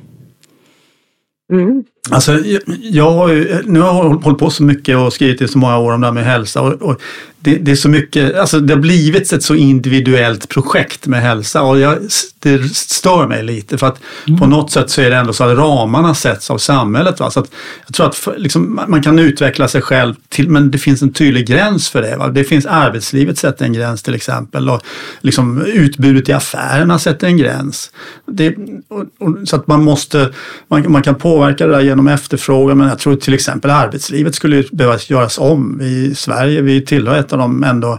Mm. Alltså, jag, har ju, nu har jag hållit- på så mycket och skrivit i så många år om det här med hälsa. Och, och det, det är så mycket, alltså det har blivit ett så individuellt projekt med hälsa och jag, det stör mig lite för att på något sätt så är det ändå så att ramarna sätts av samhället. Va? Så att jag tror att för, liksom, man- man kan utveckla sig själv till, men det finns en tydlig gräns för det. Va? Det finns arbetslivet sätter en gräns till exempel och liksom, utbudet i affärerna sätter en gräns. Det, och, och, så att man måste, man, man kan påverka det där genom efterfrågan men jag tror till exempel arbetslivet skulle behöva göras om. Vi i Sverige, vi tillhör ett av de ändå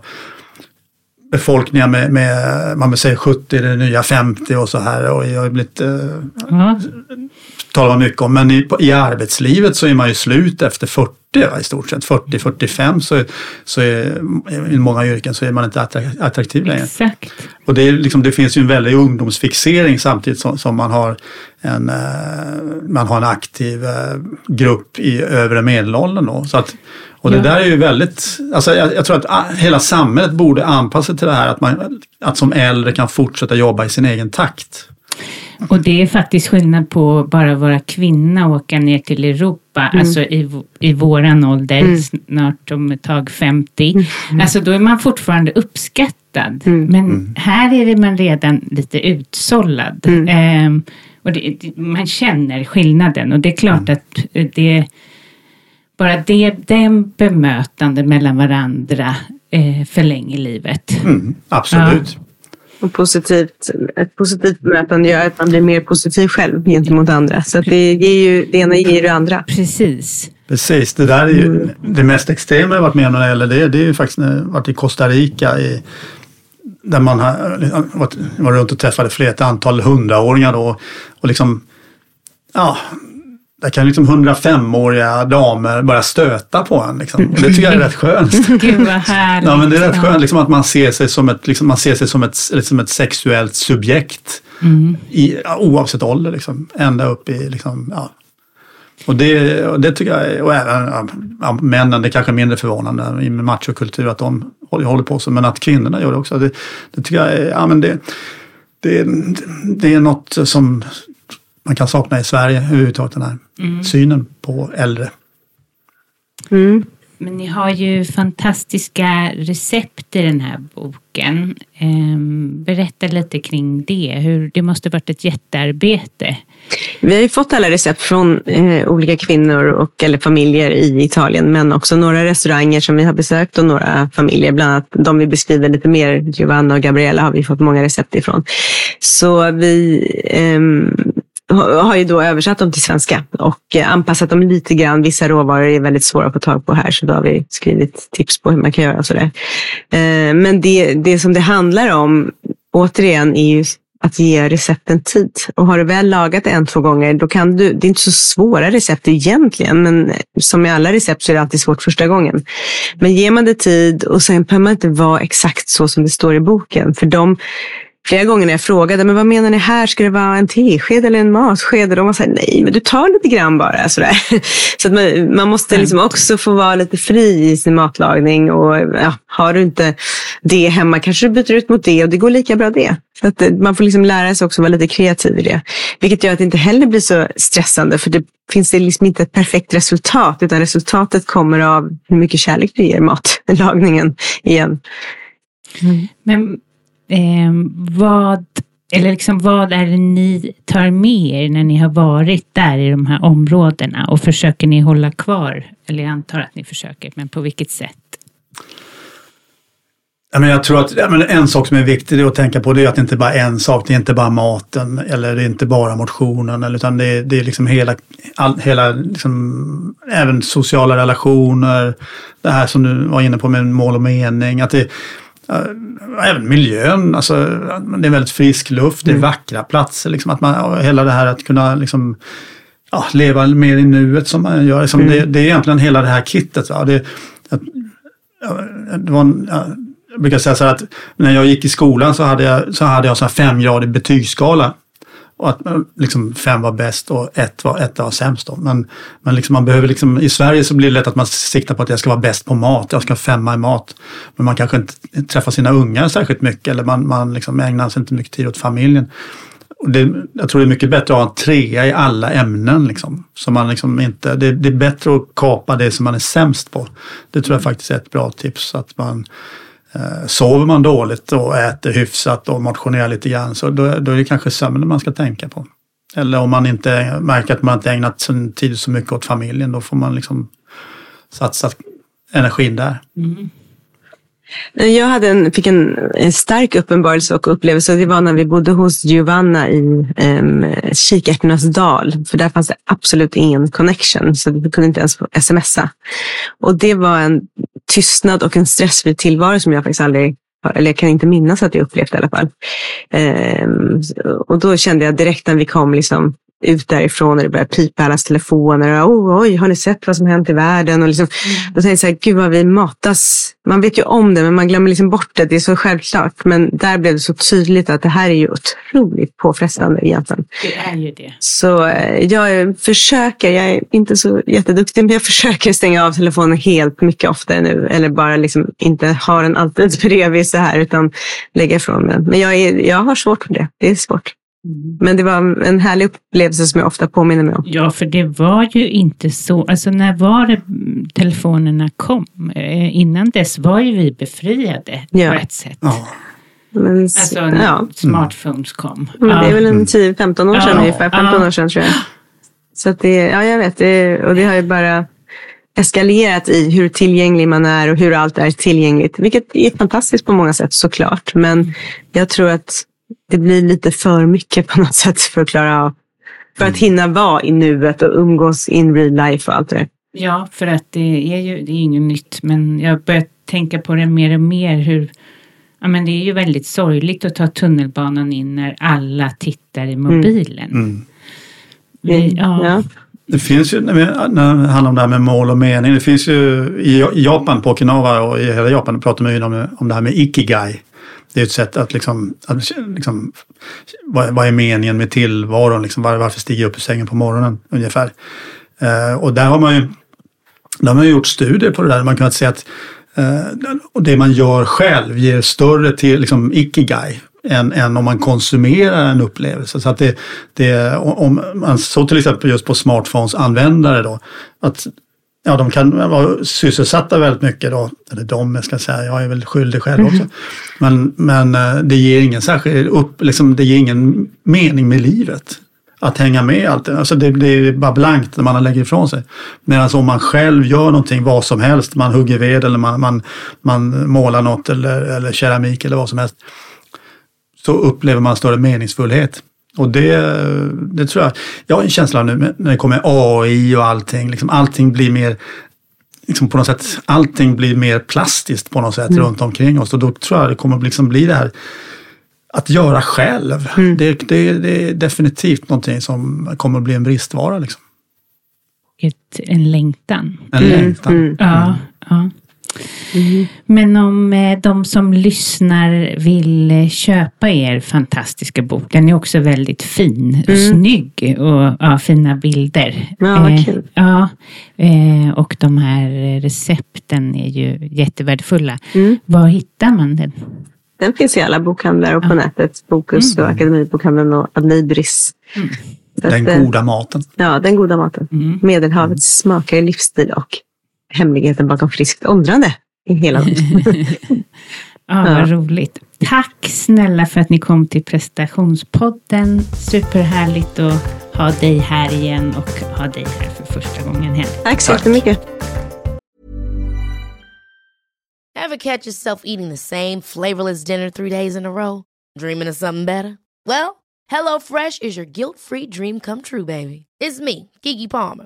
befolkningar med, med man säga 70, det nya 50 och så här och jag har blivit eh, Ja, talar man mycket om. Men i, i arbetslivet så är man ju slut efter 40 va, i stort sett. 40-45 så, så är i många yrken så är man inte attra- attraktiv längre. exakt. Och det, är liksom, det finns ju en väldig ungdomsfixering samtidigt som, som man, har en, eh, man har en aktiv eh, grupp i övre medelåldern. Då. Så att, och det Ja. där är ju väldigt, alltså jag, jag tror att ah, hela samhället borde anpassa sig till det här att man att som äldre kan fortsätta jobba i sin egen takt. Och det är faktiskt skillnad på bara vara kvinna och åka ner till Europa, alltså i, i våran ålder, snart om ett tag 50. Alltså då är man fortfarande uppskattad. Men här är det man redan lite utsållad. Ehm, och det, det, man känner skillnaden och det är klart att det bara det, den bemötande mellan varandra eh, förlänger livet. Mm, absolut. Och positivt, ett positivt bemötande gör att man blir mer positiv själv gentemot andra. Så att det, ger ju, det ena ger det andra. Precis. Precis, det där är ju det mest extrema jag varit med om när det gäller det. Det är ju faktiskt när jag varit i Costa Rica i, där man har varit, var runt och träffade fler, ett antal hundraåringar då. Och liksom, ja, där kan liksom 105-åriga damer börja stöta på en. Liksom. Det tycker jag är rätt skönt. <laughs> Gud vad härligt. Ja, men det är rätt skönt liksom, att man ser sig som ett, liksom, man ser sig som ett, liksom ett sexuellt subjekt. I, ja, oavsett ålder, liksom. ända upp i liksom, ja. Och det, och det tycker jag, är- och även ja, männen, det är kanske mindre förvånande i machokultur att de håller, håller på så, men att kvinnorna gör det också. Det, det tycker jag är, ja men det, det, det är något som man kan sakna i Sverige överhuvudtaget, den här synen på äldre. Mm. Men ni har ju fantastiska recept i den här boken. Ehm, berätta lite kring det. Hur, det måste varit ett jättearbete. Vi har ju fått alla recept från eh, olika kvinnor och, eller familjer i Italien, men också några restauranger som vi har besökt och några familjer, bland annat de vi beskriver lite mer, Giovanna och Gabriella, har vi fått många recept ifrån. Så vi ehm, ha- har ju då översatt dem till svenska och eh, anpassat dem lite grann. Vissa råvaror är väldigt svåra att få tag på här, så då har vi skrivit tips på hur man kan göra och sådär. Eh, men det, det som det handlar om, återigen, är ju att ge recepten tid. Och har du väl lagat det en, två gånger, då kan du, det är inte så svåra recept egentligen, men som med alla recept så är det alltid svårt första gången. Men ger man det tid och sen behöver man inte vara exakt så som det står i boken. För de flera gånger när jag frågade, men vad menar ni här? Ska det vara en tesked eller en matsked? Och de var så här, nej, men du tar lite grann bara. Sådär. <laughs> Så att man, man måste liksom också få vara lite fri i sin matlagning. Och ja, har du inte det hemma kanske du byter ut mot det och det går lika bra det. Så att eh, man får liksom lära sig också vara lite kreativ i det. Vilket gör att det inte heller blir så stressande. För det finns det liksom inte ett perfekt resultat. Utan resultatet kommer av hur mycket kärlek du ger matlagningen igen. Mm. Men eh, vad, eller liksom, vad är det ni tar med er när ni har varit där i de här områdena och försöker ni hålla kvar? Eller jag antar att ni försöker, men på vilket sätt? Jag tror att en sak som är viktig att tänka på det är att det inte bara är en sak. Det är inte bara maten eller det är inte bara motionen. Utan det är, det är liksom hela, all, hela liksom, även sociala relationer. Det här som du var inne på med mål och mening. Att det, även miljön, alltså, det är väldigt frisk luft, det är mm. vackra platser. Liksom, att man, hela det här att kunna liksom, ja, leva mer i nuet som man gör. Liksom, mm. det, det, är egentligen hela det här kittet. Va? Det, att, det var en, jag brukar säga så här att när jag gick i skolan så hade jag, så hade jag så här femgradig betygsskala. Och att eh, liksom fem var bäst och ett var, ett var sämst. Då. Men, men liksom man behöver liksom, i Sverige så blir det lätt att man siktar på att jag ska vara bäst på mat, jag ska ha femma i mat. Men man kanske inte träffar sina ungar särskilt mycket eller man, man liksom ägnar sig inte mycket tid åt familjen. Och det, jag tror det är mycket bättre att ha en trea i alla ämnen. Liksom. Så man liksom inte, det, det är bättre att kapa det som man är sämst på. Det tror jag faktiskt är ett bra tips. Att man, Eh, sover man dåligt och äter hyfsat och motionerar lite grann så då, då är det kanske sömnen man ska tänka på. Eller om man inte märker att man inte ägnat sin tid så mycket åt familjen, då får man liksom satsa energin där. Mm. Jag hade en, fick en, en, stark uppenbarelse och upplevelse. Det var när vi bodde hos Giovanna i um, Kikärtornas dal. För där fanns det absolut ingen connection, så vi kunde inte ens smsa. Och det var en tystnad och en stressfri tillvaro som jag faktiskt aldrig eller jag kan inte minnas att jag upplevt i alla fall. Um, och då kände jag direkt när vi kom liksom ut därifrån när det började pipa allas telefoner. Och, oh, oj, har ni sett vad som hänt i världen? Och liksom, mm. Då tänkte jag så här, gud vad vi matas. Man vet ju om det, men man glömmer liksom bort det. Det är så självklart. Men där blev det så tydligt att det här är ju otroligt påfrestande egentligen. Det är ju det. Så eh, jag försöker, jag är inte så jätteduktig, men jag försöker stänga av telefonen helt mycket oftare nu. Eller bara liksom inte ha den alltid <laughs> bredvid så här, utan lägga ifrån mig. Men jag, är, jag har svårt för det. Det är svårt. Mm. Men det var en härlig upplevelse som jag ofta påminner mig om. Ja, för det var ju inte så, alltså när var det telefonerna kom? Eh, innan dess var ju vi befriade ja. på ett sätt. Ja. Men, alltså när ja. smartphones kom. Men det är väl en 10-15 år sedan ja. ungefär, 15 år sedan tror jag. Så att det, ja jag vet, det, och det har ju bara eskalerat i hur tillgänglig man är och hur allt är tillgängligt. Vilket är fantastiskt på många sätt såklart. Men jag tror att det blir lite för mycket på något sätt för att klara av. För att hinna vara i nuet och umgås in real life och allt det. Ja, för att det är ju det är inget nytt. Men jag börjar tänka på det mer och mer. hur Ja, men det är ju väldigt sorgligt att ta tunnelbanan in när alla tittar i mobilen. Mm. Mm. Vi, ja. ja. Det finns ju, när det handlar om det här med mål och mening, det finns ju i Japan, på Okinawa och i hela Japan pratar man ju om, om det här med ikigai. Det är ett sätt att liksom, att liksom vad, vad, är meningen med tillvaron? Liksom, var, varför stiger jag upp ur sängen på morgonen ungefär? Eh, och där har man ju, där har man gjort studier på det där. Man kan se att eh, det man gör själv ger större till liksom, ikigai än, än om man konsumerar en upplevelse. Så att det, det, om man så till exempel just på smartphones användare då, att ja, de kan vara sysselsatta väldigt mycket då. Eller de, jag ska säga, jag är väl skyldig själv också. Mm. Men, men eh, det ger ingen särskild upp, liksom, det ger ingen mening med livet. Att hänga med allt. Alltså det blir bara blankt när man lägger ifrån sig. Medan om man själv gör någonting, vad som helst, man hugger ved eller man, man, man målar något eller, eller keramik eller vad som helst. Så upplever man större meningsfullhet. Och det, det tror jag, jag har en känsla nu när det kommer AI och allting, liksom allting blir mer Liksom på något sätt, allting blir mer plastiskt på något sätt mm. runt omkring oss och då tror jag det kommer liksom bli det här att göra själv. Mm. Det, det, det, är definitivt någonting som kommer att bli en bristvara. Liksom. Ett, en längtan. En mm. längtan. Mm. Ja, ja. Mm. Men om eh, de som lyssnar vill eh, köpa er fantastiska bok, den är också väldigt fin och mm. snygg och ja, fina bilder. Ja, vad eh, kul. Ja, och de här recepten är ju jättevärdefulla. Mm. Var hittar man den? Den finns i alla bokhandlar och på ja. nätet. Bokus och mm. Akademibokhandeln och Adlibris. Mm. Den goda maten. Ja, den goda maten. Mm. Medelhavets smakar livsstil och hemligheten bakom friskt åldrande i hela <laughs> Ja, vad ja. roligt. Tack snälla för att ni kom till prestationspodden. Superhärligt att ha dig här igen och ha dig här för första gången här. Tack så jättemycket. Have catch yourself eating the same flavorless dinner three days in a row? Dreaming of something better? Well, hello fresh is your guilt free dream come true baby. It's me, Gigi Palmer.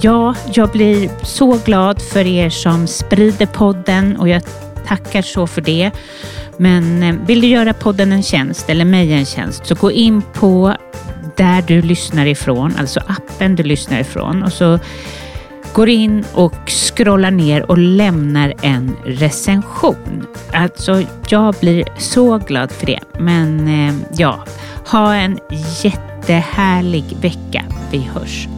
Ja, jag blir så glad för er som sprider podden och jag tackar så för det. Men eh, vill du göra podden en tjänst eller mig en tjänst så gå in på där du lyssnar ifrån, alltså appen du lyssnar ifrån och så går in och scrollar ner och lämnar en recension. Alltså, jag blir så glad för det. Men eh, ja, ha en jättehärlig vecka. Vi hörs